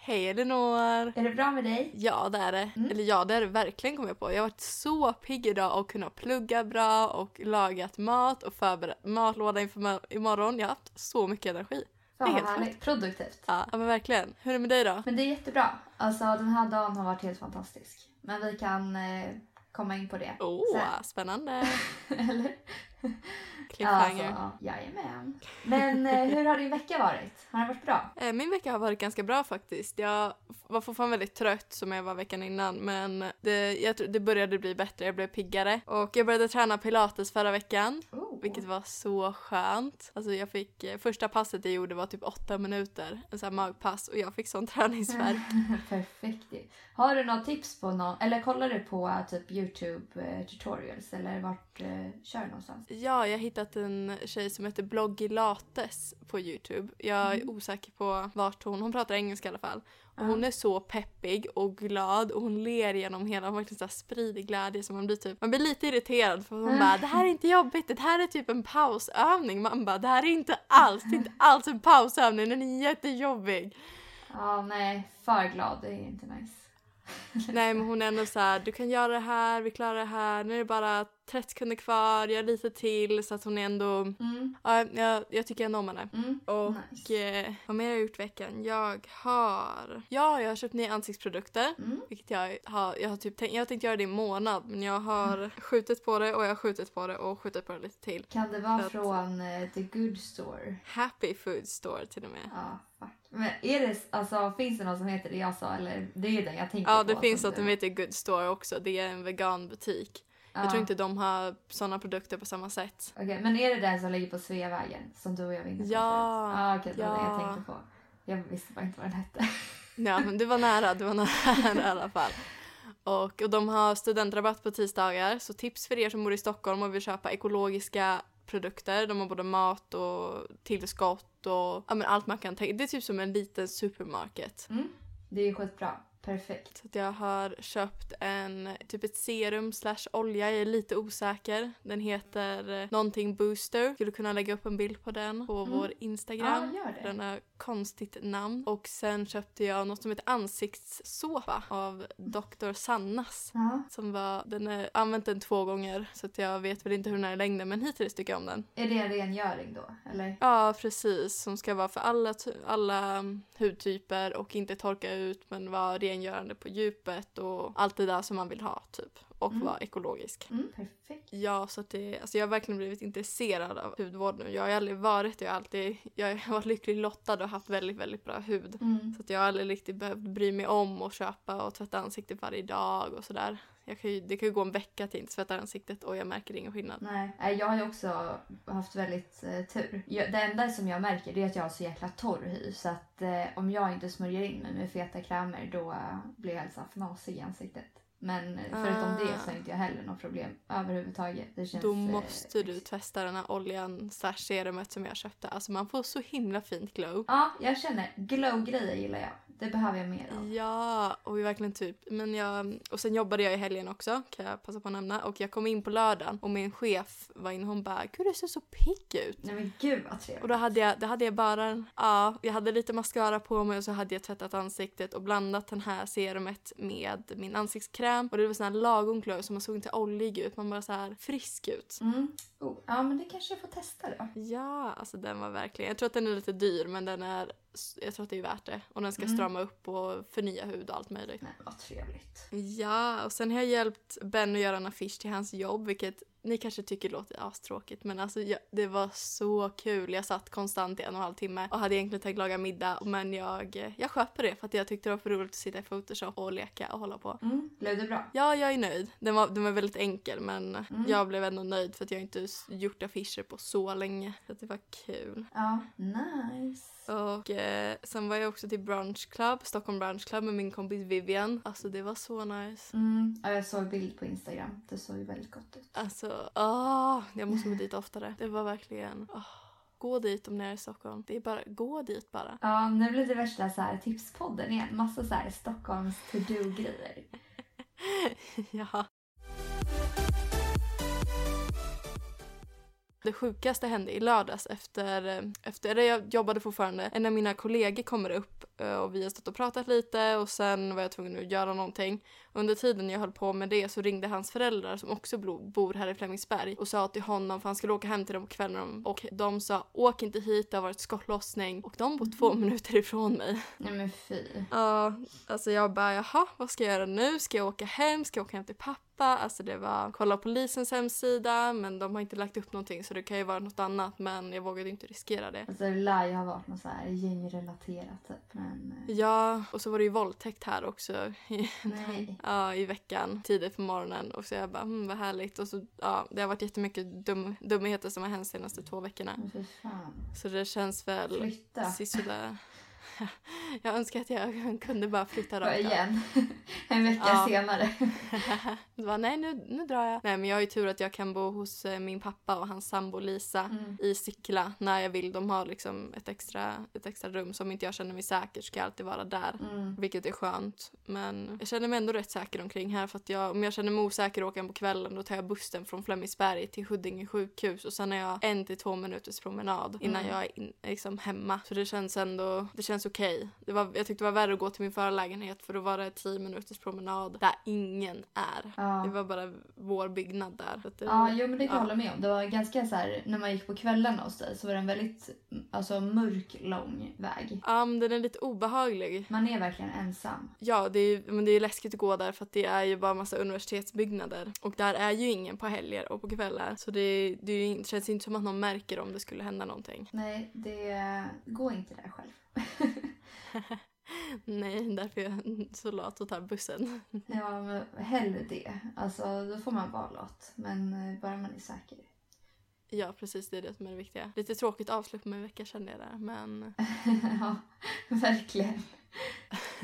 Hej Elinor! Är det bra med dig? Ja det är det. Mm. Eller ja det är det verkligen kommer jag på. Jag har varit så pigg idag och kunnat plugga bra och lagat mat och förberett matlåda inför imorgon. Jag har haft så mycket energi. Fan Det är vad helt härligt. Produktivt. Ja, men verkligen. Hur är det med dig då? Men det är jättebra. Alltså den här dagen har varit helt fantastisk. Men vi kan eh, komma in på det Åh, sen. spännande. Eller? Cliffhanger. Alltså, ja, jajamän. Men eh, hur har din vecka varit? Har den varit bra? Eh, Min vecka har varit ganska bra faktiskt. Jag var fortfarande väldigt trött som jag var veckan innan men det, jag, det började bli bättre, jag blev piggare. Och jag började träna pilates förra veckan. Oh. Vilket var så skönt. Alltså jag fick, eh, första passet jag gjorde var typ åtta minuter, en sån här magpass och jag fick sån träningsvärk. Perfekt. Har du något tips på någon, eller kollar du på eh, typ Youtube eh, tutorials eller vart eh, kör du någonstans? Ja, jag har hittat en tjej som heter Bloggilates på Youtube. Jag är osäker på vart hon, hon pratar engelska i alla fall. Och hon är så peppig och glad och hon ler genom hela, hon verkligen så sprider glädje så man blir typ, man blir lite irriterad för hon bara det här är inte jobbigt, det här är typ en pausövning. Man bara det här är inte alls, det är inte alls en pausövning, den är jättejobbig. Ja, nej, för glad, det är inte nice. Nej men hon är ändå så här, du kan göra det här, vi klarar det här, nu är det bara 30 sekunder kvar, gör lite till så att hon är ändå, Mm, ja jag, jag tycker ändå om henne. mm, Och nice. eh, vad mer har jag gjort i veckan? Jag har, ja jag har köpt nya ansiktsprodukter. Mm. Vilket jag har, jag har typ tänkt, jag har tänkt göra det i en månad men jag har skjutit på det och jag har skjutit på det och skjutit på det lite till. Kan det vara att- från eh, The Good Store? Happy Food Store till och med. Ja. Men är det, alltså, finns det någon som heter det jag sa eller det är den jag tänkte Ja på? det finns som att de heter Good Store också, det är en veganbutik. Ja. Jag tror inte de har sådana produkter på samma sätt. Okej, men är det den som ligger på Sveavägen som du och jag var inne på Ja, förut? Ja, okej, det var det jag ja. tänkte på. Jag visste bara inte vad den hette. Ja, men du var nära, du var nära i alla fall. Och, och de har studentrabatt på tisdagar, så tips för er som bor i Stockholm och vill köpa ekologiska produkter. De har både mat och tillskott och ja, men allt man kan tänka. Det är typ som en liten supermarket. Mm. Det är ju skitbra. Perfekt. Så jag har köpt en, typ ett serum slash olja, jag är lite osäker. Den heter eh, någonting booster. Skulle kunna lägga upp en bild på den på Mm. vår Instagram. Ja, gör det. Den har konstigt namn. Och sen köpte jag något som heter ansiktssåpa av Dr. Sannas. Ja. Som var, den är använt den två gånger så att jag vet väl inte hur den är i längden men hittills tycker jag om den. Är det en rengöring då? Eller? Ja precis, som ska vara för alla, alla um, hudtyper och inte torka ut men vara rengörande på djupet och allt det där som man vill ha typ. Och Mm. vara ekologisk. Mm, perfekt. Ja, så att det, alltså jag har verkligen blivit intresserad av hudvård nu. Jag har aldrig varit det, jag har alltid, jag har varit lyckligt lottad och haft väldigt, väldigt bra hud. Mm. Så att jag har aldrig riktigt behövt bry mig om att köpa och tvätta ansiktet varje dag och sådär. Jag kan ju, det kan ju gå en vecka till jag inte tvättar ansiktet och jag märker ingen skillnad. Nej, jag har ju också haft väldigt eh, tur. Jag, det enda som jag märker är att jag har så jäkla torr hy. Så att eh, om jag inte smörjer in mig med feta krämer då eh, blir jag helt fnasig i ansiktet. Men eh, förutom Ah. det så är inte jag heller något problem överhuvudtaget. Det känns, Då eh, måste du testa den här oljan slash serumet som jag köpte. Alltså man får så himla fint glow. Ja, jag känner glow-grejer gillar jag. Det behöver jag mer av. Ja, och vi verkligen typ, men jag, och sen jobbade jag i helgen också kan jag passa på att nämna och jag kom in på lördagen och min chef var inne och hon bara gud du ser så pigg ut. Nej men gud vad trevligt. Och då hade jag, då hade jag bara, ja, jag hade lite mascara på mig och så hade jag tvättat ansiktet och blandat den här serumet med min ansiktskräm och det var sån här lagom glow så man såg inte oljig ut, man bara så här frisk ut. Mm. Oh, ja men det kanske jag får testa då. Ja, alltså den var verkligen, jag tror att den är lite dyr men den är, jag tror att det är värt det. Och den ska Mm. strama upp och förnya hud och allt möjligt. Nej vad trevligt. Ja, och sen har jag hjälpt Ben att göra en affisch till hans jobb, vilket ni kanske tycker låter astråkigt men alltså jag, det var så kul. Jag satt konstant i en och en halv timme och hade egentligen tänkt laga middag men jag, jag sköt på det för att jag tyckte det var för roligt att sitta i Photoshop och leka och hålla på. Mm. Blev det bra? Ja, jag är nöjd. Den var, den var väldigt enkel men Mm. jag blev ändå nöjd för att jag inte gjort affischer på så länge. Så att det var kul. Ja, nice. Och eh, sen var jag också till Brunch Club, Stockholm Brunch Club med min kompis Vivian. Alltså det var så nice. Mm. Ja, jag såg bild på Instagram. Det såg ju väldigt gott ut. Alltså, åh, jag måste gå dit oftare. Det var verkligen, åh, gå dit om ni är i Stockholm. Det är bara, gå dit bara. Ja, nu blir det värsta så här, tipspodden igen. Massa så här Stockholms to-do-grejer. ja. Det sjukaste hände i lördags efter, efter eller jag jobbade fortfarande. En av mina kollegor kommer upp eh, och vi har stått och pratat lite och sen var jag tvungen att göra någonting. Under tiden jag höll på med det så ringde hans föräldrar som också bor här i Flemingsberg och sa till honom för han skulle åka hem till dem på kvällen och de sa åk inte hit, det har varit skottlossning och de bor två Mm. minuter ifrån mig. Nej men fy. Ja, alltså jag bara jaha, vad ska jag göra nu? Ska jag åka hem? Ska jag åka hem till pappa? Alltså det var kolla polisens hemsida men de har inte lagt upp någonting så det kan ju vara något annat men jag vågade inte riskera det. Alltså det lär ju ha varit något så här gängrelaterat typ. Men eh, Ja, och så var det ju våldtäkt här också. nej. Ja, i veckan, tidigt på morgonen. Och så jag bara, mm, vad härligt. Och så, ja, det har varit jättemycket dum, dumheter som har hänt de senaste två veckorna. Så det känns väl Flytta. sisådär. Jag önskar att jag kunde bara flytta Bara rakt igen. en vecka Ja. senare. Var, nej nu, nu drar jag. Nej men jag har ju tur att jag kan bo hos eh, min pappa och hans sambo Lisa Mm. i Sickla när jag vill. De har liksom ett extra, ett extra rum. Så om inte jag känner mig säker ska jag alltid vara där. Mm. Vilket är skönt. Men jag känner mig ändå rätt säker omkring här. För att jag, om jag känner mig osäker och åker på kvällen då tar jag bussen från Flemingsberg till Huddinge sjukhus. Och sen är jag en till två minuters promenad innan Mm. jag är in, liksom hemma. Så det känns ändå, det känns okej. Det var, jag tyckte det var värre att gå till min förra lägenhet för då var det tio minuters promenad där ingen är. Ja. Det var bara vår byggnad där. Det, Ja, jo men det kan jag Ja. hålla med om. Det var ganska så här, när man gick på kvällarna hos dig så var det en väldigt alltså, mörk, lång väg. Ja, men den är lite obehaglig. Man är verkligen ensam. Ja, det är, men det är läskigt att gå där för att det är ju bara massa universitetsbyggnader. Och där är ju ingen på helger och på kvällar. Så det, det, är in- känns inte som att någon märker om det skulle hända någonting. Nej, det går inte där själv. Nej, därför är jag så lat och tar bussen. Ja, men hellre det. Alltså, då får man vara lat. Men eh, bara man är säker. Ja, precis. Det är det som är det viktiga. Lite tråkigt avslut med en vecka kände jag där. Men, ja, verkligen.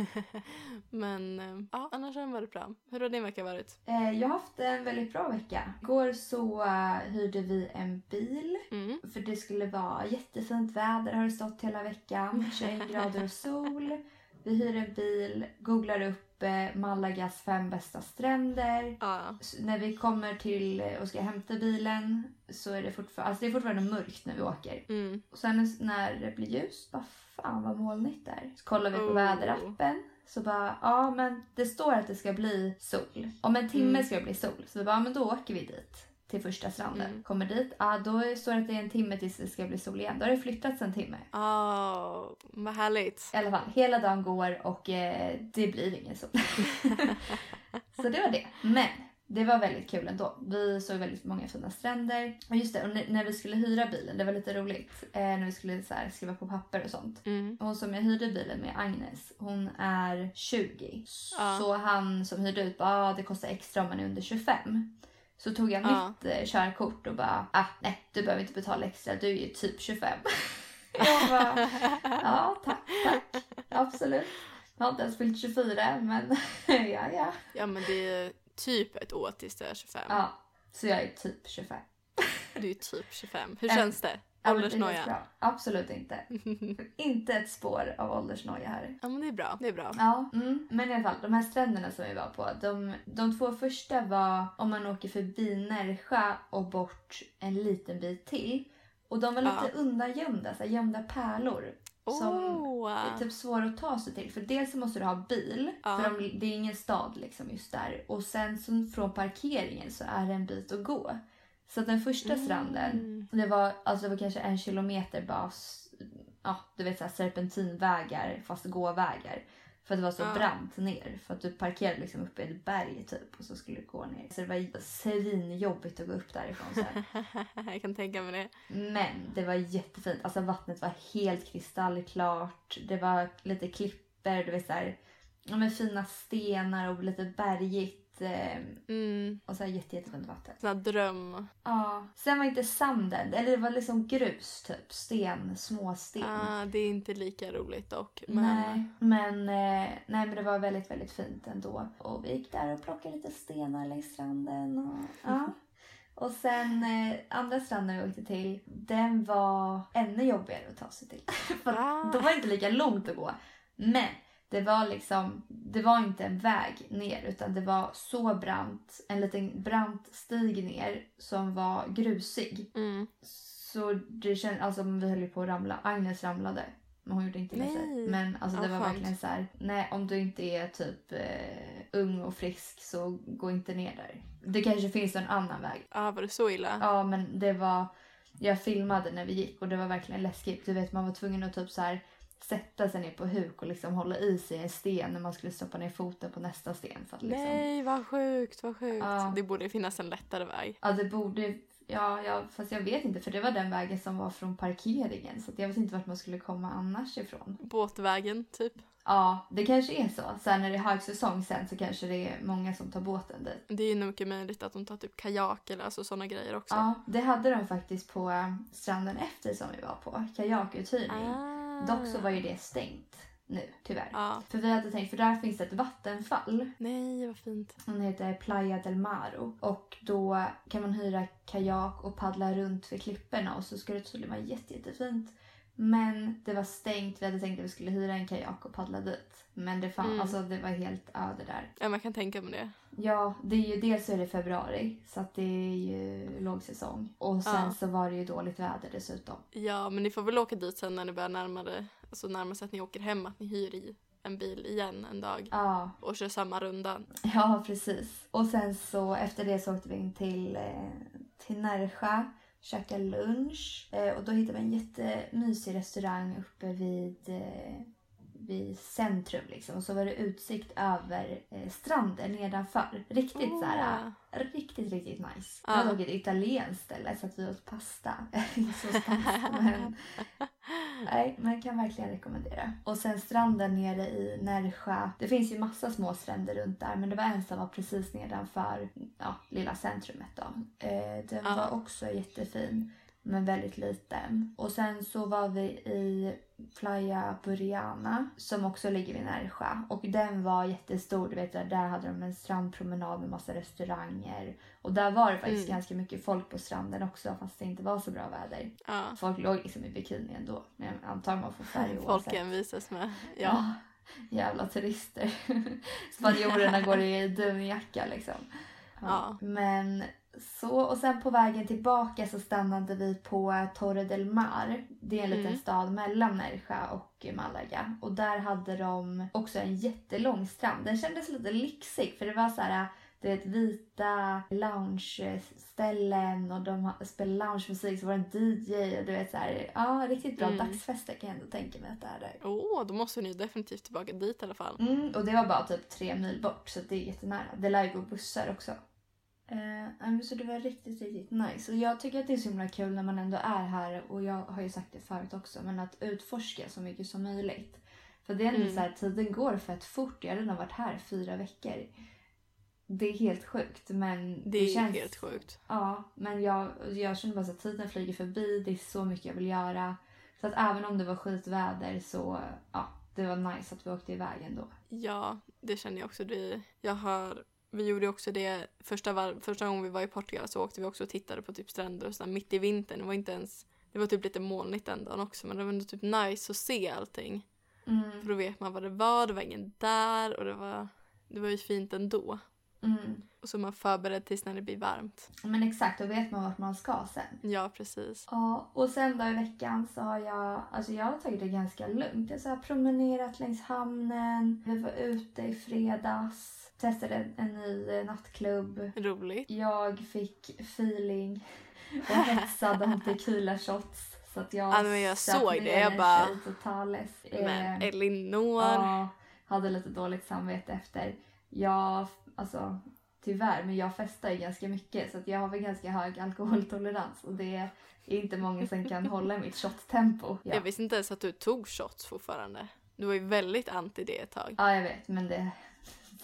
men eh, ja, annars har den varit bra. Hur har din vecka varit? Eh, jag har haft en väldigt bra vecka. Igår så eh, hyrde vi en bil. Mm. För det skulle vara jättefint väder har det stått hela veckan. 21 grader och sol. Vi hyr en bil, googlar upp Malagas fem bästa stränder. S- när vi kommer till eh, och ska hämta bilen så är det fortfarande, alltså det är fortfarande mörkt när vi åker. Mm. Och sen när det blir ljust, bara fan vad molnigt det är. Så kollar vi på Oh. väderappen. Så bara, ja men det står att det ska bli sol. Om en timme Mm. ska det bli sol. Så vi bara, ja, men då åker vi dit. Till första stranden. Mm. Kommer dit, ja då står det att det är en timme tills det ska bli sol igen. Då har det flyttats en timme. Åh, vad härligt. I alla fall, hela dagen går och eh, det blir ingen sol. så det var det. Men det var väldigt kul ändå. Vi såg väldigt många fina stränder. Och just det, och när- när vi skulle hyra bilen, det var lite roligt. Eh, när vi skulle så här, skriva på papper och sånt. Mm. Hon som jag hyrde bilen med, Agnes, hon är 20. Ja. Så han som hyrde ut bara, ah, det kostar extra om man är under 25. Så tog jag Ja. mitt eh, körkort och bara, ah, nej du behöver inte betala extra, du är ju typ 25. jag bara, ja tack, tack, absolut. Jag har inte ens fyllt 24 men ja ja. Ja, men det är typ ett år tills du är 25. Ja, så jag är typ 25. Du är typ 25. Hur känns det? Åldersnoja? Absolut inte. inte ett spår av åldersnoja här. Ja men det är bra. Det är bra. Ja, mm. men i alla fall de här stränderna som vi var på. De, de två första var om man åker förbi Närsjö och bort en liten bit till. Och de var lite Ja. undangömda, så här gömda pärlor. Som Åh! är typ svåra att ta sig till. För dels så måste du ha bil, Ja. för de, det är ingen stad liksom just där. Och sen så från parkeringen så är det en bit att gå. Så att den första stranden, Mm. det var, alltså det var kanske en kilometer bara, s- ja du vet såhär serpentinvägar fast gåvägar. För att det var så Ja. brant ner. För att du parkerade liksom uppe i ett berg typ och så skulle du gå ner. Så det var svinjobbigt att gå upp därifrån sen. Jag kan tänka mig det. Men det var jättefint. Alltså vattnet var helt kristallklart. Det var lite klippor, du vet såhär, ja men fina stenar och lite bergigt. Eh, Mm. och så här jätte, jättefint vatten. Sån här dröm. Ja. Sen var inte sanden, eller det var liksom grus typ. Sten, småsten. Ah, det är inte lika roligt dock. Men... Nej, men, eh, nej, men det var väldigt, väldigt fint ändå. Och vi gick där och plockade lite stenar längs stranden. Och, ja. och sen eh, andra stranden vi åkte till, den var ännu jobbigare att ta sig till. För Ah. då var det inte lika långt att gå. Men det var liksom, det var inte en väg ner utan det var så brant, en liten brant stig ner som var grusig. Mm. Så det kändes, alltså vi höll ju på att ramla. Agnes ramlade. Men hon gjorde inte illa sig. Men alltså det var skönt. verkligen så här. nej om du inte är typ eh, ung och frisk så gå inte ner där. Det kanske finns en annan väg. Ja, var det så illa? Ja men det var, jag filmade när vi gick och det var verkligen läskigt. Du vet man var tvungen att typ så här sätta sig ner på huk och liksom hålla i sig en sten när man skulle stoppa ner foten på nästa sten. För att liksom, Nej, vad sjukt, vad sjukt. Ja. Det borde finnas en lättare väg. Ja det borde, ja, ja fast jag vet inte för det var den vägen som var från parkeringen så jag vet inte vart man skulle komma annars ifrån. Båtvägen, typ. Ja, det kanske är så. Sen när det är högsäsong sen så kanske det är många som tar båten dit. Det är ju nog mycket möjligt att de tar typ kajak eller alltså sådana grejer också. Ja, det hade de faktiskt på eh, stranden efter som vi var på. Kajakuthyrning. Ah. Dock så var ju det stängt nu, tyvärr. Ja. För vi hade tänkt, för där finns det ett vattenfall. Nej, vad fint. Den heter Playa del Maro. Och då kan man hyra kajak och paddla runt vid klipporna och så ska det tydligen vara jätte, jättefint. Men det var stängt. Vi hade tänkt att vi skulle hyra en kajak och paddla dit. Men det, fann, Mm. alltså, det var helt öde där. Ja, man kan tänka mig det. Ja, det är ju dels så är det februari så att det är ju lågsäsong. Och sen Ja. så var det ju dåligt väder dessutom. Ja, men ni får väl åka dit sen när det börjar närma det, alltså närma sig att ni åker hem, att ni hyr i en bil igen en dag Ja, och kör samma runda. ja precis. Och sen så efter det så åkte vi in till, eh, till Närsjö, käkade lunch eh, och då hittade vi en jättemysig restaurang uppe vid eh, vid centrum liksom. Och så var det utsikt över eh, stranden nedanför. Riktigt så här, riktigt, riktigt nice. Det Ja. var dock ett italienskt ställe så att vi åt pasta. Inte så spansk men nej, men jag kan verkligen rekommendera. Och sen stranden nere i Närsjö. Det finns ju massa små stränder runt där men det var en som var precis nedanför ja, lilla centrumet då. Eh, den Ja. var också jättefin men väldigt liten. Och sen så var vi i Playa Buriana som också ligger vid Närsjö. Och den var jättestor. Du vet, där hade de en strandpromenad med massa restauranger. Och där var det faktiskt Mm. ganska mycket folk på stranden också fast det inte var så bra väder. Ja. Folk låg liksom i bikini ändå. Men jag antar man får färg oavsett. Folken visas med. Ja. Ja, jävla turister. Spanjorerna går i dunjacka liksom. Ja. Men så, och sen på vägen tillbaka så stannade vi på Torre del Mar. Det är en liten Mm. stad mellan Närsjö och Malaga. Och där hade de också en jättelång strand. Den kändes lite lyxig för det var så här det är ett vita loungeställen och de spelade loungemusik så var det en DJ och du vet så här, ja riktigt bra Mm. dagsfester kan jag ändå tänka mig att det är där. Åh, då måste ni definitivt tillbaka dit i alla fall. Mm, och det var bara typ tre mil bort så det är jättenära. Det lär ju gå bussar också. Men så det var riktigt, riktigt nice. Och jag tycker att det är så himla kul när man ändå är här och jag har ju sagt det förut också men att utforska så mycket som möjligt. För det är ändå Mm. så här, tiden går fett fort. Jag har redan varit här fyra veckor. Det är helt sjukt men Det är känns... helt sjukt. Ja, men jag, jag känner bara att tiden flyger förbi. Det är så mycket jag vill göra. Så att även om det var skitväder så ja, det var nice att vi åkte iväg ändå. Ja, det känner jag också. Det, jag har, vi gjorde också det första, var, första gången vi var i Portugal så åkte vi också och tittade på typ stränder och sådär mitt i vintern. Det var inte ens, det var typ lite molnigt den dagen också men det var ändå typ nice att se allting. Mm. För då vet man vad det var, det var ingen där och det var, det var ju fint ändå. Mm. Och så är man förberedd tills när det blir varmt. Men exakt, då vet man vart man ska sen. Ja, precis. Ja, och sen då i veckan så har jag, alltså jag har tagit det ganska lugnt. Jag har promenerat längs hamnen, vi var ute i fredags, testade en, en ny eh, nattklubb. Roligt. Jag fick feeling och hetsade om tequila shots. Så att jag Ja, men jag såg det, jag bara- totales. Men Eh, Elinor. Ja, hade lite dåligt samvete efter. Jag, alltså tyvärr, men jag festar ju ganska mycket så jag har väl ganska hög alkoholtolerans och det är inte många som kan hålla mitt shot-tempo. Ja. Jag visste inte ens att du tog shots fortfarande. Du var ju väldigt anti det ett tag. ja, jag vet, men det,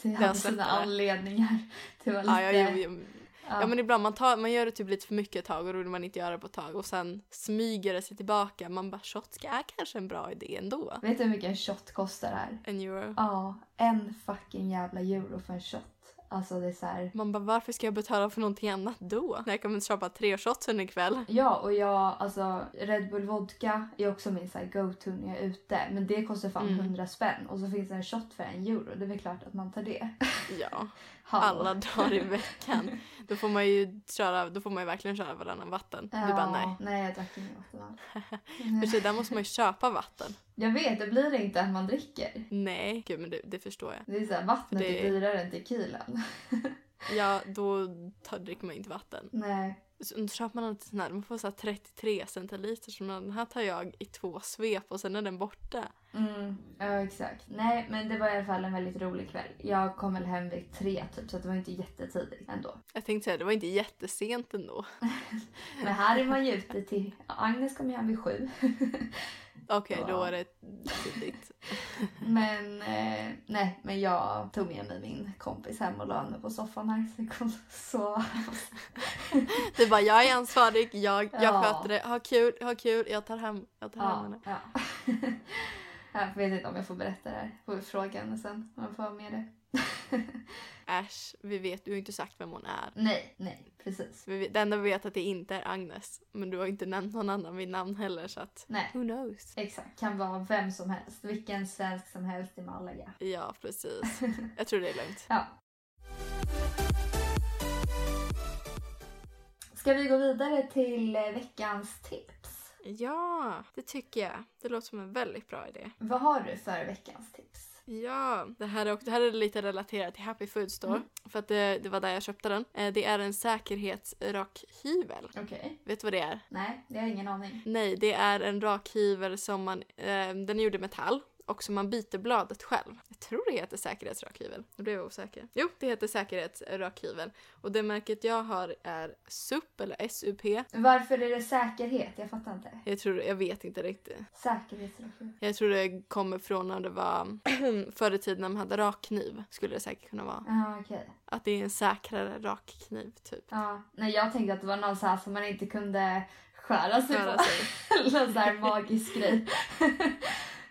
det har hade sina det. anledningar. Det var lite, Ja, jag, jo, jo. ja. ja men ibland man, tar, man gör det typ lite för mycket ett tag och då vill man inte göra det på ett tag och sen smyger det sig tillbaka. Man bara shotska är kanske en bra idé ändå. Vet du hur mycket en shot kostar här? En euro. Ja, en fucking jävla euro för en shot. Alltså det är så här. Man bara varför ska jag betala för någonting annat då? När jag kommer köpa tre shots under kväll. Ja, och jag, alltså Red Bull vodka är också min så go-to när jag är ute. Men det kostar fan Mm. 100 spänn och så finns det en shot för en euro. Det är väl klart att man tar det. Ja, alla dagar i veckan. Då får man ju köra, då får man ju verkligen köra varannan vatten. Du bara nej. Nej, jag drack inget vatten alls. För sig, där måste man ju köpa vatten. Jag vet, det blir inte att man dricker. Nej, gud men det, det förstår jag. Det är så här, vattnet Det- är dyrare än tequilan. Ja, då tar, dricker man inte vatten. Nej. Så köper man alltid sån här, man får så här 33 centiliter man, den här tar jag i två svep och sen är den borta. Mm, ja exakt. Nej men det var i alla fall en väldigt rolig kväll. Jag kom väl hem vid tre typ så det var inte jättetidigt ändå. Jag tänkte säga, det var inte jättesent ändå. Men här är man ju ute till... Agnes kom hem vid sju. Okej, Ja. då är det tidigt. Men eh, nej, men jag tog med mig min kompis hem och la henne på soffan här så jag kunde sova. Du bara, jag är ansvarig, jag, jag Ja. sköter det, ha kul, ha kul, jag tar hem, jag tar hem Ja, henne. ja. Jag vet inte om jag får berätta det här. Får vi fråga henne sen om jag får med det. Äsch, vi vet, du har inte sagt vem hon är. Nej, nej, precis. Vi Det enda vi vet är att det inte är Agnes. Men du har inte nämnt någon annan vid namn heller så att Nej, who knows? exakt. Kan vara vem som helst. Vilken svensk som helst i Malaga. Ja, precis. Jag tror det är lugnt. Ja. Ska vi gå vidare till eh, veckans tips? Ja, det tycker jag. Det låter som en väldigt bra idé. Vad har du för veckans tips? Ja, det här är, också, det här är lite relaterat till Happy Food Store. Mm. För att det, det var där jag köpte den. Eh, Det är en säkerhetsrakhyvel. Okej. Vet du vad det är? Nej, det har jag ingen aning. Nej, det är en rakhyvel som man... Eh, den är gjord i metall. Och som man byter bladet själv. Jag tror det heter säkerhetsrakhyvel. Nu blev jag osäker. Jo, det heter säkerhetsrakhyvel. Och det märket jag har är SUP eller SUP. Varför är det säkerhet? Jag fattar inte. Jag tror, jag vet inte riktigt. Säkerhetsrakhyvel. Jag tror det kommer från när det var förr i tiden när man hade rakkniv. Skulle det säkert kunna vara. Ja, okej. Att det är en säkrare rakkniv typ. Ja, nej jag tänkte att det var någon så här som man inte kunde skära sig Skära på. sig. Någon sån här magisk grej.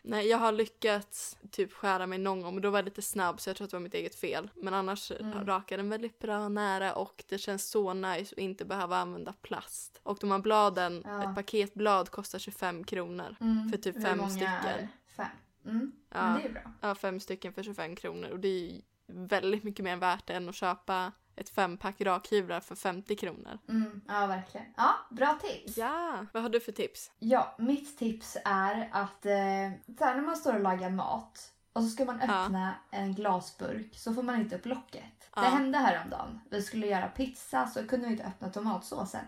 Nej, jag har lyckats typ skära mig någon gång men då var jag lite snabb så jag tror att det var mitt eget fel. Men annars Mm. rakar den väldigt bra nära och det känns så nice att inte behöva använda plast. Och de här bladen, Ja. ett paketblad kostar 25 kronor. Mm. För typ Hur fem många stycken. är? Fem. Mm. Ja. Men det är bra. Ja, fem stycken för 25 kronor och det är ju väldigt mycket mer värt än att köpa ett fempack rakhyvlar för 50 kronor. Mm. Ja, verkligen. Ja, bra tips. Ja, vad har du för tips? Ja, mitt tips är att eh, så här, när man står och lagar mat och så ska man Ja. öppna en glasburk så får man inte upp locket. Ja. Det hände häromdagen. Vi skulle göra pizza så kunde vi inte öppna tomatsåsen.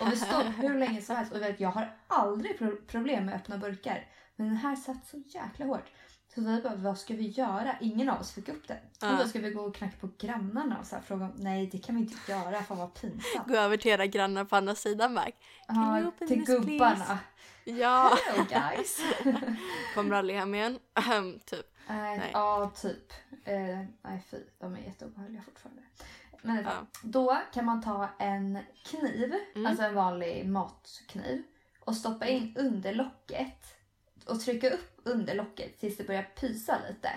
Och vi stod hur länge som helst och vet, jag har aldrig pro- problem med att öppna burkar. Men den här satt så jäkla hårt. Så vi bara, vad ska vi göra? Ingen av oss fick upp den. Ja. Och då ska vi gå och knacka på grannarna och så här, fråga om, nej det kan vi inte göra, fan vad pinsamt. Gå över till era grannar på andra sidan you Ja, till gubbarna. Ja, Hello guys. kommer aldrig hem igen. Typ. Nej. Ja, typ. Eh, nej, fy. De är jätteobehagliga fortfarande. Men Ja. då kan man ta en kniv, Mm. alltså en vanlig matkniv och stoppa in under locket och trycka upp under locket tills det börjar pysa lite.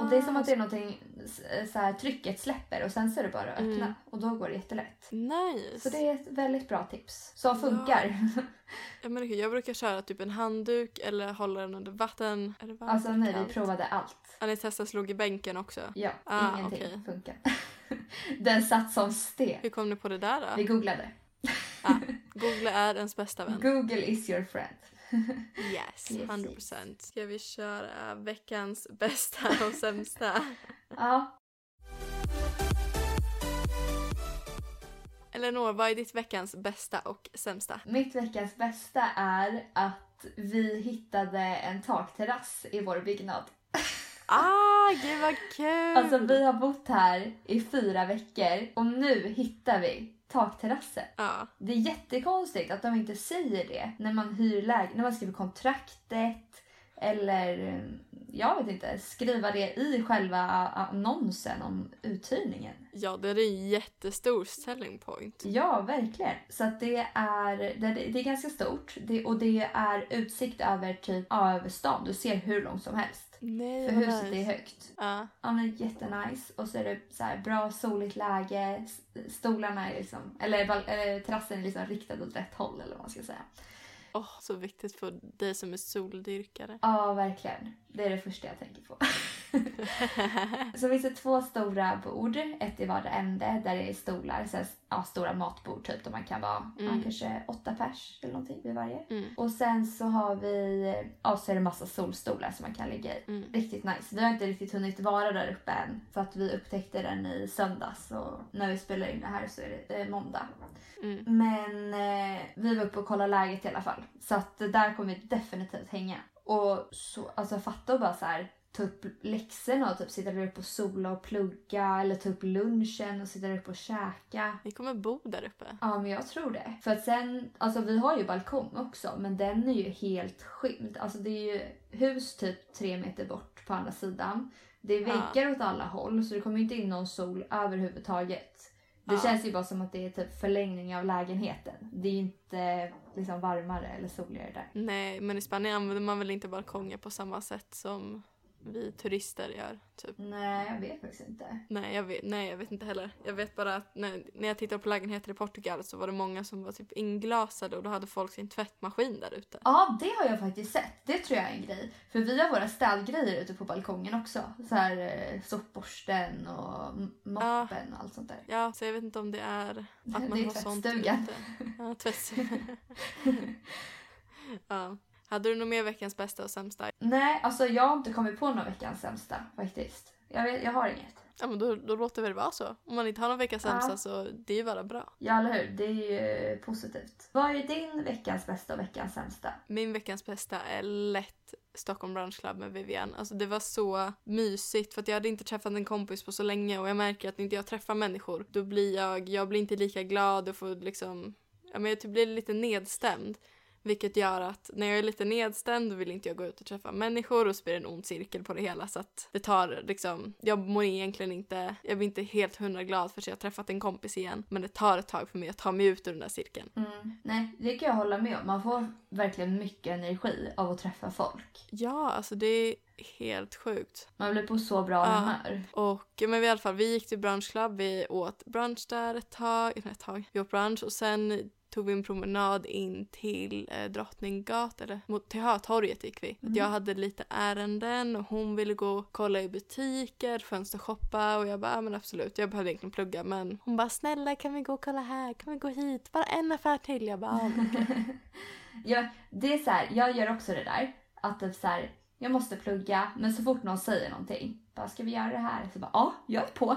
Och det är som att det är någonting, s- så här, trycket släpper och sen så är det bara att öppna Mm. och då går det jättelätt. Nice. Så det är ett väldigt bra tips som funkar. Ja, men okej, jag brukar köra typ en handduk eller hålla den under vatten. Är det varmt alltså nej, vi provade allt. Ja, ni testade slog i bänken också. Ja, Ah, ingenting okej. funkar. Den satt som sten. Hur kom ni på det där Vi då? googlade. Google är ens bästa vän. Google is your friend. Yes, Yes, 100%. Ska vi köra veckans bästa och sämsta? Ja, Eleanor, vad är ditt veckans bästa och sämsta? mitt veckans bästa är att vi hittade en takterrass i vår byggnad. Ah, gud vad kul! Alltså vi har bott här i fyra veckor och nu hittar vi takterrassen. Ja, Det är jättekonstigt att de inte säger det när man hyr lägenhet, när man skriver kontraktet eller jag vet inte, skriva det i själva annonsen om uthyrningen. ja, det är en jättestor selling point. Ja, verkligen. Så att det är, det, det är ganska stort det, och det är utsikt över typ över stan. Du ser hur långt som helst. Nej, För huset nice. är högt. Ja, Ja men jättenice. Och så är det så här bra soligt läge. Stolarna är liksom, eller, eller terrassen är liksom riktad åt rätt håll eller vad man ska säga. Åh, så viktigt för dig som är soldyrkare. Ja, verkligen. Det är det första jag tänker på. så finns det två stora bord, ett i vardera ände där det är stolar, så här, ja, stora matbord typ där man kan vara Mm. kanske åtta pers eller någonting vid varje. Mm. Och sen så har vi, ja så är det massa solstolar som man kan ligga i. Mm. Riktigt nice. Vi har inte riktigt hunnit vara där uppe än för att vi upptäckte den i söndags och när vi spelar in det här så är det eh, måndag. Mm. Men eh, vi var uppe och kollade läget i alla fall. Så att där kommer vi definitivt hänga. Och så, alltså fatta och bara så här ta upp läxorna och typ sitta där uppe och sola och plugga eller ta upp lunchen och sitta där uppe och käka. Vi kommer bo där uppe. Ja men jag tror det. För att sen, alltså vi har ju balkong också men den är ju helt skymd. Alltså det är ju hus typ tre meter bort på andra sidan. Det är Ja. väggar åt alla håll så det kommer inte in någon sol överhuvudtaget. Det Ja. känns ju bara som att det är typ förlängning av lägenheten. Det är ju inte liksom varmare eller soligare där. Nej, men i Spanien använder man väl inte balkonger på samma sätt som vi turister gör. Typ. Nej jag vet faktiskt inte. Nej, jag vet, nej, jag vet inte heller. Jag vet bara att när, när jag tittade på lägenheter i Portugal så var det många som var typ inglasade och då hade folk sin tvättmaskin där ute. Ja, det har jag faktiskt sett. Det tror jag är en grej. För vi har våra städgrejer ute på balkongen också. Så här eh, sopborsten och moppen och allt sånt där. Ja, så jag vet inte om det är att man Det är har sånt ute. Ja, tvättstugan. ja. Hade du något mer veckans bästa och sämsta? Nej, alltså jag har inte kommit på någon veckans sämsta faktiskt. Jag, vet, jag har inget. Ja, men då, då låter det väl vara så. Om man inte har någon veckans Ja. sämsta så det är ju bara bra. Ja, eller hur? Det är ju positivt. Vad är din veckans bästa och veckans sämsta? Min veckans bästa är lätt Stockholm Brunch Club med Vivian. Alltså det var så mysigt för att jag hade inte träffat en kompis på så länge och jag märker att när inte jag träffar människor då blir jag, jag blir inte lika glad och får liksom, ja men jag typ blir lite nedstämd. Vilket gör att när jag är lite nedstämd vill inte jag gå ut och träffa människor och så blir det en ond cirkel på det hela så att det tar liksom, jag mår egentligen inte, jag blir inte helt hundra glad för att jag har träffat en kompis igen men det tar ett tag för mig att ta mig ut ur den där cirkeln. Mm. Nej, det kan jag hålla med om. Man får verkligen mycket energi av att träffa folk. Ja, alltså det är helt sjukt. Man blir på så bra Ja. humör. Och men vi, i alla fall, vi gick till brunch club, vi åt brunch där ett tag, ett tag. Vi åt brunch och sen tog vi en promenad in till eh, Drottninggatan, eller mot till Hötorget gick vi. Mm. Jag hade lite ärenden och hon ville gå och kolla i butiker, fönstershoppa och jag bara, ja, men absolut, jag behövde egentligen plugga men hon bara, snälla kan vi gå och kolla här, kan vi gå hit, bara en affär till. Jag bara, ja, men okej. ja, det är så här, jag gör också det där. Att typ så här, jag måste plugga, men så fort någon säger någonting, bara ska vi göra det här? Så bara, ja, jag är på.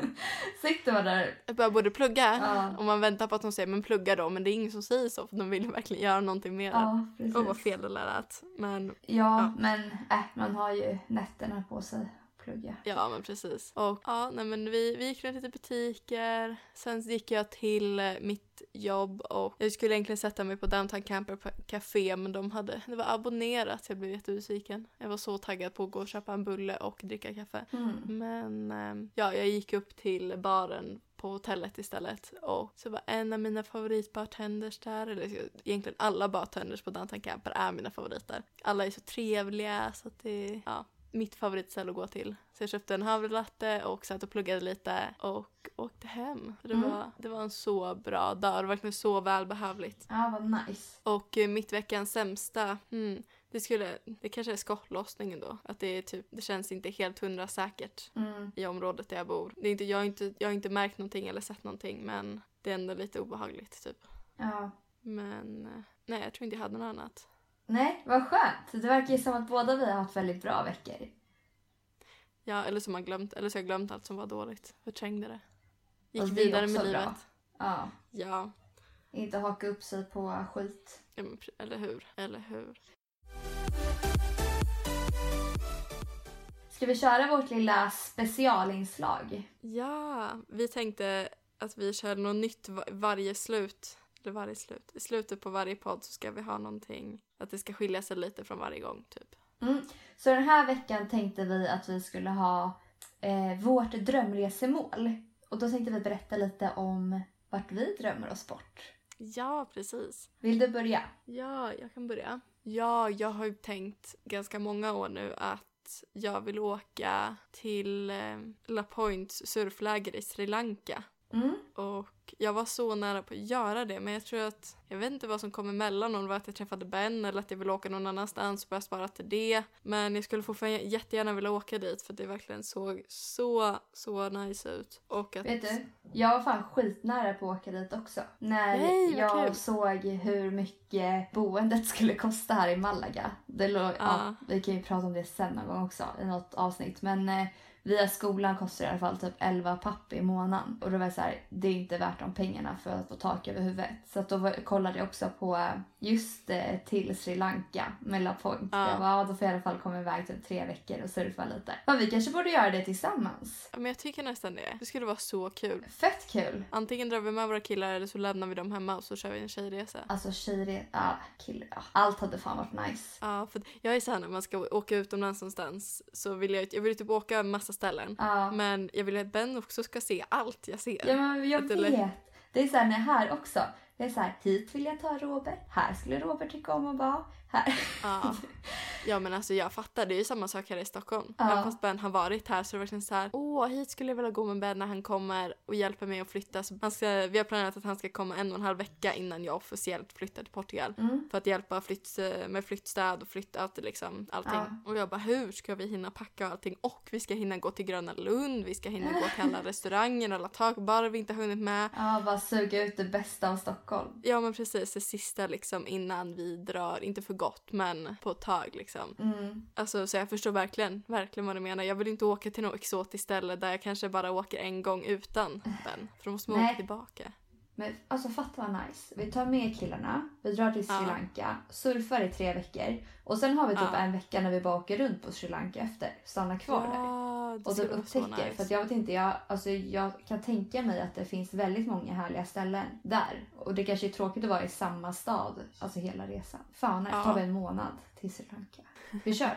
Sitter man där, jag bara borde plugga. Ja. Och man väntar på att hon säger, men plugga då, men det är ingen som säger så för de vill verkligen göra någonting mer. ja precis. Åh vad fel det lät. Men Ja, Ja. men äh, man har ju nätterna på sig plugga. ja men precis. Och ja, nej men vi, vi gick runt lite butiker. Sen gick jag till eh, mitt jobb och jag skulle egentligen sätta mig på Downtown Camper Café men de hade, det var abonnerat så jag blev jättebesviken. Jag var så taggad på att gå och köpa en bulle och dricka kaffe. Mm. Men eh, ja, jag gick upp till baren på hotellet istället och så var en av mina favoritbartenders där, eller egentligen alla bartenders på Downtown Camper är mina favoriter. Alla är så trevliga så att det ja, mitt favoritställe att gå till. Så jag köpte en havrelatte och satt och pluggade lite och åkte hem. Det, Mm. var, det var en så bra dag, det var verkligen så välbehövligt. Ja, vad nice. Och eh, mitt veckans sämsta, hmm, det skulle, det kanske är skottlossningen då. Att det är typ, det känns inte helt hundra säkert Mm. i området där jag bor. Det är inte, jag, har inte, jag har inte märkt någonting eller sett någonting men det är ändå lite obehagligt typ. Ja. Men eh, nej, jag tror inte jag hade något annat. Nej, vad skönt. Det verkar ju som att båda vi har haft väldigt bra veckor. Ja, eller så man glömt, eller så har jag glömt allt som var dåligt. Förträngde det. Gick det vidare med livet. bra. Ja. Ja, Inte haka upp sig på skit. eller hur, eller hur. Ska vi köra vårt lilla specialinslag? Ja, vi tänkte att vi kör något nytt va- varje slut. Eller varje slut. I slutet på varje podd så ska vi ha någonting. Att det ska skilja sig lite från varje gång typ. Mm. Så den här veckan tänkte vi att vi skulle ha eh, vårt drömresemål. Och då tänkte vi berätta lite om vart vi drömmer oss bort. Ja, precis. Vill du börja? Ja, jag kan börja. Ja, jag har ju tänkt ganska många år nu att jag vill åka till eh, La Points surfläger i Sri Lanka. Mm. Och jag var så nära på att göra det men jag tror att, jag vet inte vad som kom emellan om det var att jag träffade Ben eller att jag ville åka någon annanstans och börja spara till det. Men jag skulle fortfarande jättegärna vilja åka dit för det verkligen såg så, så nice ut. Och att... Vet du, jag var fan skitnära på att åka dit också. När Nej, jag kul. såg hur mycket boendet skulle kosta här i Malaga. Det låg, ja. Ja. vi kan ju prata om det sen någon gång också i något avsnitt. Men eh, via skolan kostar det i alla fall typ 11 papp i månaden. Och då var jag så här, det är inte värt de pengarna för att få tak över huvudet. Så då var, kollade jag också på eh, just eh, till Sri Lanka med La Point. Ja. Jag bara, ja, då får jag i alla fall komma iväg typ tre veckor och surfa lite. Ja, vi kanske borde göra det tillsammans. Ja, Men jag tycker nästan det. Det skulle vara så kul. Fett kul! Antingen drar vi med våra killar eller så lämnar vi dem hemma och så kör vi en tjejresa. Alltså tjejre... Ja, killar. Ja. Allt hade fan varit nice. Ja, för jag är såhär när man ska åka utomlands någonstans så vill jag, jag vill typ åka en massa ställen. Ja. Men jag vill att Ben också ska se allt jag ser. Ja men jag Att det är vet. Det är såhär när här också. Det är såhär, hit vill jag ta Robert. Här skulle Robert tycka om att vara. Här. Ja. ja men alltså jag fattar, det är ju samma sak här i Stockholm. Ja. Även fast Ben har varit här så är det verkligen så här. åh hit skulle jag vilja gå med Ben när han kommer och hjälper mig att flytta. Så han ska, vi har planerat att han ska komma en och en halv vecka innan jag officiellt flyttar till Portugal. Mm. För att hjälpa flytt, med flyttstöd och flyttat liksom allting. Ja. Och jag bara hur ska vi hinna packa allting? Och vi ska hinna gå till Gröna Lund, vi ska hinna gå till alla restauranger, alla takbarer vi inte har hunnit med. Ja, bara suga ut det bästa av Stockholm. Ja men precis, det sista liksom innan vi drar, inte för gott men på ett tag liksom. Mm. Alltså så jag förstår verkligen, verkligen vad du menar. Jag vill inte åka till något exotiskt ställe där jag kanske bara åker en gång utan Ben. För då måste man Nej. åka tillbaka. Men alltså fatta vad nice. Vi tar med killarna, vi drar till Sri Ja. Lanka, surfar i tre veckor. Och sen har vi typ Ja. en vecka när vi bara åker runt på Sri Lanka efter. Stannar kvar där. Ja, det Och så upptäcker. nice. För jag vet inte, jag, alltså jag kan tänka mig att det finns väldigt många härliga ställen där. Och det kanske är tråkigt att vara i samma stad, alltså hela resan. Fan, ja. tar vi en månad till Sri Lanka. Vi kör.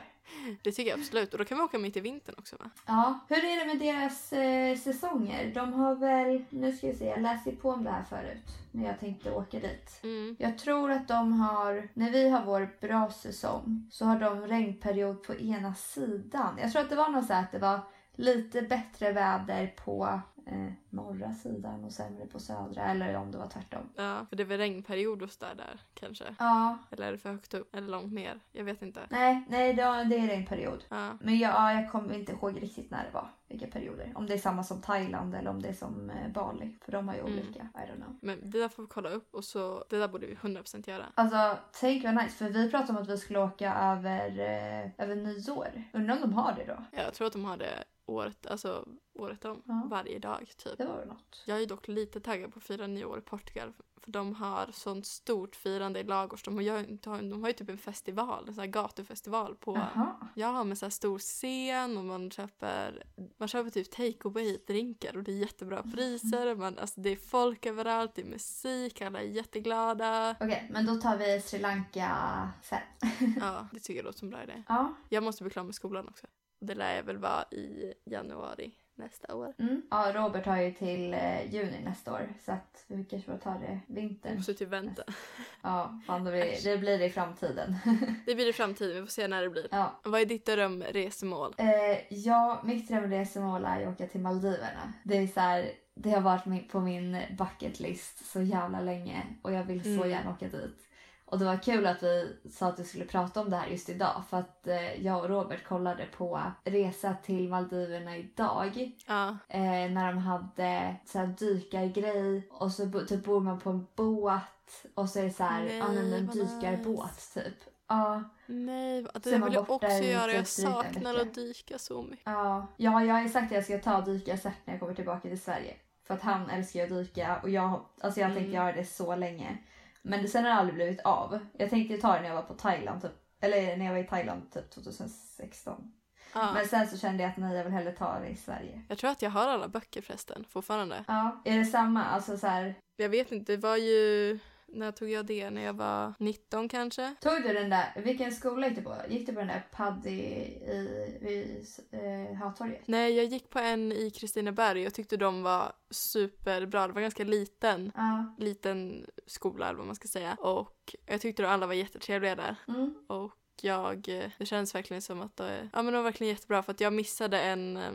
Det tycker jag absolut. Och då kan vi åka mitt i vintern också va? Ja, hur är det med deras eh, säsonger? De har väl, nu ska vi se, jag läste på om det här förut när jag tänkte åka dit. Mm. Jag tror att de har, när vi har vår bra säsong så har de regnperiod på ena sidan. Jag tror att det var något så här att det var lite bättre väder på eh, norra sidan och sämre på södra eller om det var tvärtom. Ja, för det är väl regnperiod hos där, där kanske. Ja, Eller är det för högt upp? Eller långt ner? Jag vet inte. nej, nej det, det är regnperiod. Ja. Men jag, ja, jag kommer inte ihåg riktigt när det var, vilka perioder. Om det är samma som Thailand eller om det är som eh, Bali. För de har ju Mm. olika, I don't know. Men det där får vi kolla upp och så, det där borde vi 100% göra. Alltså, tänk vad nice. För vi pratade om att vi skulle åka över, eh, över nyår. Undrar om de har det då? Jag tror att de har det året, alltså året om. Ja. Varje dag typ. Det var något. Jag är dock lite taggad på att fira nyår i Portugal. För de har sånt stort firande i Lagos. De har, ju- de har, ju typ en festival, en sån här gatufestival på... Jaha. Ja, med så här stor scen och man köper, man köper typ take away drinkar och det är jättebra priser. Man, alltså det är folk överallt, det är musik, alla är jätteglada. Okej, men då tar vi Sri Lanka sen. Ja, det tycker jag låter som en bra idé. Ja. Jag måste bli klar med skolan också. Det lär jag väl vara i januari nästa år. Mm. Ja, Robert har ju till eh, juni nästa år. Så att vi kanske får ta det vintern. måste typ vänta. Ja, fan, det, blir, det blir det i framtiden. Det blir i framtiden, vi får se när det blir. ja. Vad är ditt drömresmål? Eh, ja, mitt drömresmål är att åka till Maldiverna. Det är så här, det har varit på min bucket list så jävla länge och jag vill så Mm. gärna åka dit. Och det var kul att vi sa att vi skulle prata om det här just idag för att eh, jag och Robert kollade på Resa till Maldiverna idag. Ja, Eh, när de hade så här dykargrej och så typ bor man på en båt och så är det så här, Nej, en dykarbåt typ. Ja, nej, det man vill jag också göra. Jag saknar att dyka så mycket. Ja, ja jag har sagt att jag ska ta dykarcert när jag kommer tillbaka till Sverige. För att han älskar att dyka och jag, alltså jag har tänkt Mm. göra det så länge. Men det, sen har det aldrig blivit av. Jag tänkte ta det när jag var på Thailand typ. Eller när jag var i Thailand typ 2016. Ja. Men sen så kände jag att nej jag vill hellre ta det i Sverige. Jag tror att jag har alla böcker förresten, fortfarande. Ja, är det samma? Alltså så här, Jag vet inte, det var ju... När tog jag det? När jag var 19 kanske? Tog du den där, vilken skola gick du på? Gick du på den där Paddy i, vid eh, Hötorget? Nej, jag gick på en i Kristineberg och jag tyckte de var superbra. Det var ganska liten, Ja. liten skola eller vad man ska säga. Och jag tyckte att alla var jättetrevliga där. Mm. Och jag, eh, det känns verkligen som att det, ja men det var verkligen jättebra för att jag missade en, eh,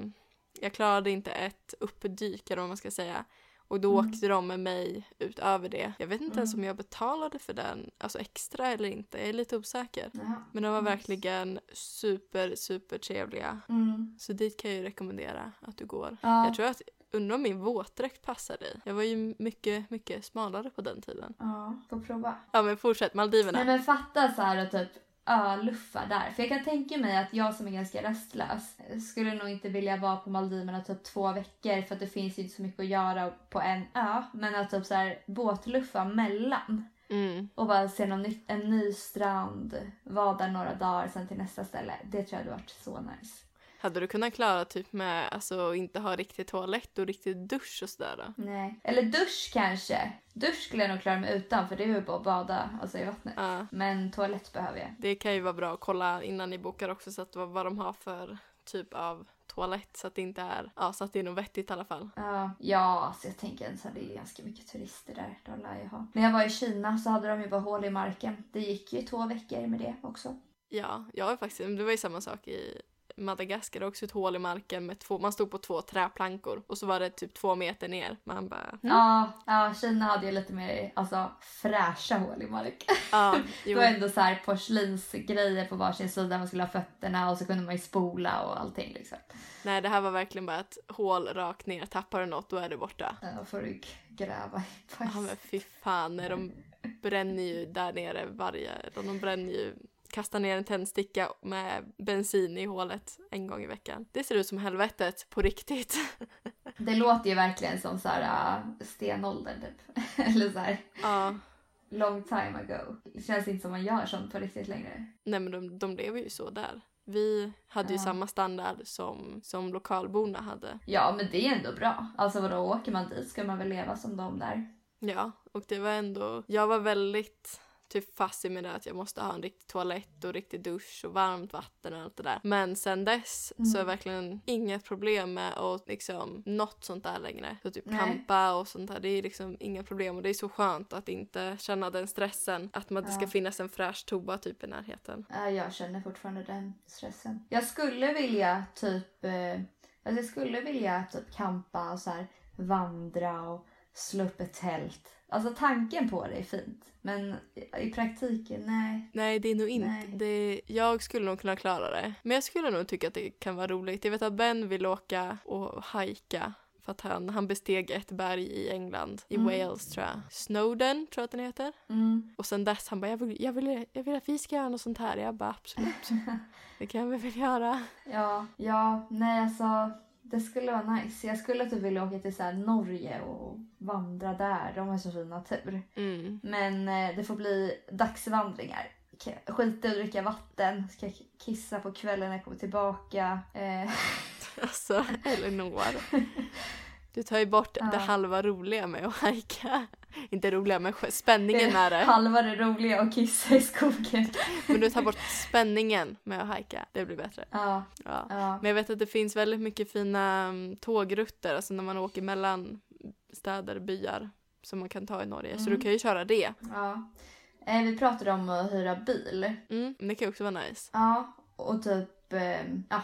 jag klarade inte ett uppdyk eller vad man ska säga. Och då Mm. åkte de med mig utöver det. Jag vet inte ens Mm. om jag betalade för den, alltså extra eller inte. Jag är lite osäker. Jaha. Men de var Nice. verkligen super, super trevliga. Mm. Så dit kan jag ju rekommendera att du går. Ja. Jag tror att, undrar om min våtdräkt passar dig. Jag var ju mycket, mycket smalare på den tiden. Ja, får prova. Ja men fortsätt, Maldiverna. Nej men fatta så här att typ öluffa där. För jag kan tänka mig att jag som är ganska restlös skulle nog inte vilja vara på Maldiverna typ två veckor för att det finns ju inte så mycket att göra på en ö. Men att typ så här båtluffa mellan Mm. och bara se någon nytt, en ny strand, vara där några dagar sen till nästa ställe. Det tror jag hade varit så nice. Hade du kunnat klara typ med alltså inte ha riktig toalett och riktig dusch och sådär då? Nej. Eller dusch kanske. Dusch skulle jag nog klara mig utan för det är ju bara att bada alltså i vattnet. Ja. Men toalett behöver jag. Det kan ju vara bra att kolla innan ni bokar också så att vad, vad de har för typ av toalett så att det inte är, ja så att det är något vettigt i alla fall. Ja, ja alltså jag tänker så det är ganska mycket turister där. De lär ju ha. När jag var i Kina så hade de ju bara hål i marken. Det gick ju två veckor med det också. Ja, jag har faktiskt, det var ju samma sak i Madagaskar också ett hål i marken med två, man stod på två träplankor och så var det typ två meter ner. Man bara, mm. Ja, ja, Kina hade ju lite mer alltså, fräscha hål i marken. ja, Det var ändå så här porslinsgrejer på varsin sida. Man skulle ha fötterna och så kunde man ju spola och allting liksom. nej det här var verkligen bara ett hål rakt ner, tappar du något då är det borta. Då får du gräva i. Ja men fy fan, de bränner ju där nere varje, de bränner ju kastar ner en tändsticka med bensin i hålet en gång i veckan. Det ser ut som helvetet på riktigt. Det låter ju verkligen som så här uh, stenåldern typ. Eller så här ja, long time ago. Det känns inte som man gör sånt på riktigt längre. nej men de, de lever ju så där. Vi hade ju Ja. samma standard som, som lokalborna hade. Ja, men det är ändå bra. Alltså vadå, åker man dit ska man väl leva som de där. Ja, och det var ändå, jag var väldigt typ fast i med det att jag måste ha en riktig toalett och riktig dusch och varmt vatten och allt det där. Men sen dess Mm. så är det verkligen inget problem med att liksom något sånt där längre. Så typ Nej. campa och sånt där, det är liksom inga problem och det är så skönt att inte känna den stressen att man, det ska Ja. finnas en fräsch toa typ i närheten. Ja, jag känner fortfarande den stressen. Jag skulle vilja typ, eh, alltså jag skulle vilja typ campa och så här vandra och slå upp ett tält. Alltså tanken på det är fint. Men i praktiken, nej. Nej, det är nog inte. Det, jag skulle nog kunna klara det. Men jag skulle nog tycka att det kan vara roligt. Jag vet att Ben vill åka och hajka. För att han, han besteg ett berg i England, i Mm. Wales tror jag. Snowden tror jag att den heter. Mm. Och sen dess han bara, jag vill, jag, vill, jag vill att vi ska göra något sånt här. Jag bara, absolut. Det kan vi väl göra. Ja, ja, nej alltså. Det skulle vara nice. Jag skulle typ vilja åka till så Norge och vandra där. De har så fin natur. Mm. Men eh, det får bli dagsvandringar. Skita i att dricka vatten. Ska kissa på kvällen när jag kommer tillbaka. Eh, Alltså, Elinor. Du tar ju bort Ja. det halva roliga med att hajka. Inte roliga, men spänningen med det. Halva det roliga och kissa i skogen. Men du tar bort spänningen med att hajka. Det blir bättre. Ja, Ja. ja. Men jag vet att det finns väldigt mycket fina mm, tågrutter, alltså när man åker mellan städer, byar som man kan ta i Norge. Så Mm. du kan ju köra det. ja. Eh, vi pratade om att hyra bil. Mm, det kan ju också vara nice. Ja, och typ... Eh, ja.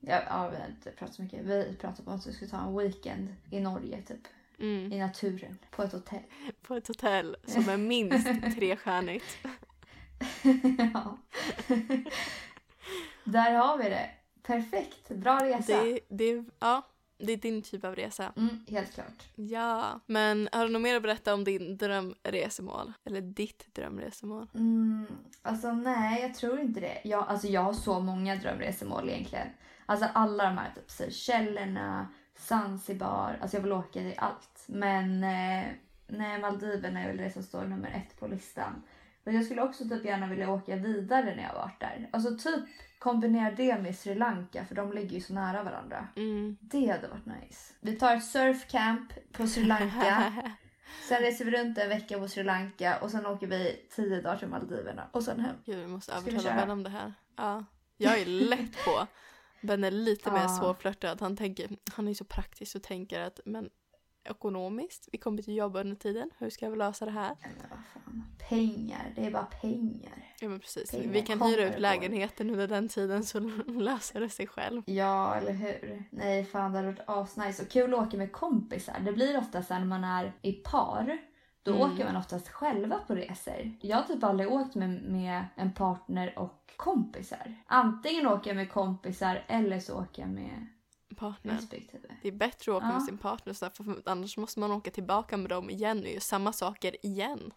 Ja, ja, vi har inte pratat så mycket. Vi pratade om att vi skulle ta en weekend i Norge typ. Mm. I naturen. På ett hotell. På ett hotell som är minst trestjärnigt. ja. Där har vi det. Perfekt. Bra resa. Det, det, ja, det är din typ av resa. Mm, helt klart. Ja, men har du något mer att berätta om din drömresemål? Eller ditt drömresemål? Mm, alltså nej, jag tror inte det. Jag, alltså, jag har så många drömresemål egentligen. Alltså alla de här typ Seychellerna, Zanzibar. Alltså jag vill åka till allt. Men eh, nej, Maldiverna är väl det som står nummer ett på listan. Men jag skulle också typ gärna vilja åka vidare när jag varit där. Alltså typ kombinera det med Sri Lanka för de ligger ju så nära varandra. Mm. Det hade varit nice. Vi tar ett surfcamp på Sri Lanka. Sen reser vi runt en vecka på Sri Lanka och sen åker vi tio dagar till Maldiverna och sen hem. Gud, vi måste övertala? Ben om det här. Ja. Jag är lätt på. Ben är lite mer Ja. svårflörtad. Han, tänker, han är så praktisk och tänker att men ekonomiskt. Vi kommer till jobba under tiden. Hur ska vi lösa det här? Fan, pengar, det är bara pengar. Ja men precis. Pengar vi kan hyra ut lägenheten under den tiden så löser det sig själv. Ja, eller hur? Nej, fan det hade varit asnice. Och kul att åka med kompisar. Det blir ofta så när man är i par. Då Mm. åker man oftast själva på resor. Jag har typ aldrig åkt med, med en partner och kompisar. Antingen åker jag med kompisar eller så åker jag med Partner. respektive. Det är bättre att åka Ja. med sin partner så för annars måste man åka tillbaka med dem igen och göra samma saker igen.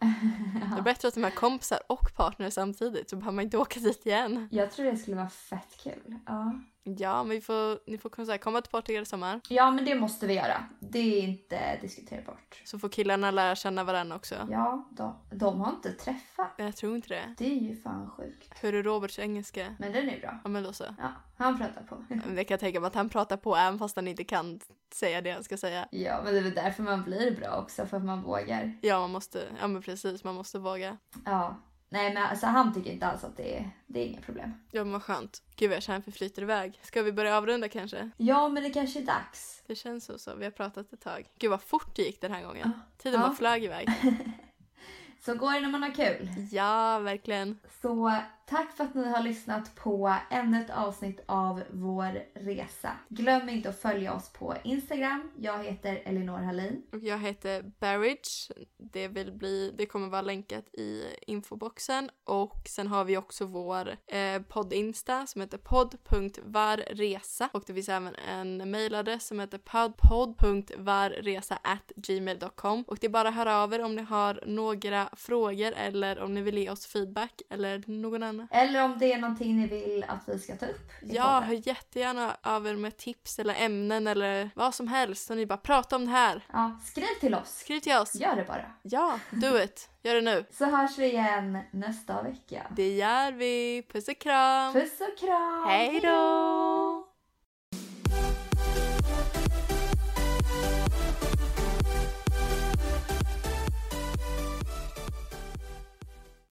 Det är bättre att de är kompisar och partner samtidigt så behöver man inte åka dit igen. Jag tror det skulle vara fett kul. Ja. Ja, men vi får, ni får komma, så här, komma till Portugal i sommar. ja, men det måste vi göra. Det är inte diskuterbart. Så får killarna lära känna varandra också. Ja, de, de har inte träffat. Jag tror inte det. Det är ju fan sjukt. Hur är Roberts engelska? Men den är bra. Ja men då så. Ja, han pratar på. Men Det kan jag tänka mig att han pratar på även fast han inte kan säga det han ska säga. Ja, men det är väl därför man blir bra också, för att man vågar. Ja, man måste, ja men precis, man måste våga. Ja. Nej, men alltså han tycker inte alls att det är, det är inga problem. Ja men vad skönt. Gud vad jag känner vi flyter iväg. Ska vi börja avrunda kanske? Ja, men det kanske är dags. Det känns så, så. Vi har pratat ett tag. Gud vad fort det gick den här gången. Ja. Tiden Ja. bara flög iväg. Så går det när man har kul. Ja, verkligen. Så tack för att ni har lyssnat på ännu ett avsnitt av vår resa. Glöm inte att följa oss på Instagram. Jag heter Elinor Hallin. Och jag heter Barridge. Det, vill bli, det kommer vara länkat i infoboxen. Och sen har vi också vår eh, podd-insta som heter podd.varresa. Och det finns även en mailadress som heter podd.varresa.gmail.com. Och det är bara att höra av er om ni har några frågor eller om ni vill ge oss feedback eller någon annan. Eller om det är någonting ni vill att vi ska ta upp. Ja, hör jättegärna av er med tips eller ämnen eller vad som helst. Och ni bara prata om det här. ja. Skriv till oss. Skriv till oss. Gör det bara. Ja, do it. Gör det nu. Så hörs vi igen nästa vecka. Det gör vi. Puss och kram. Puss och kram! Hej då!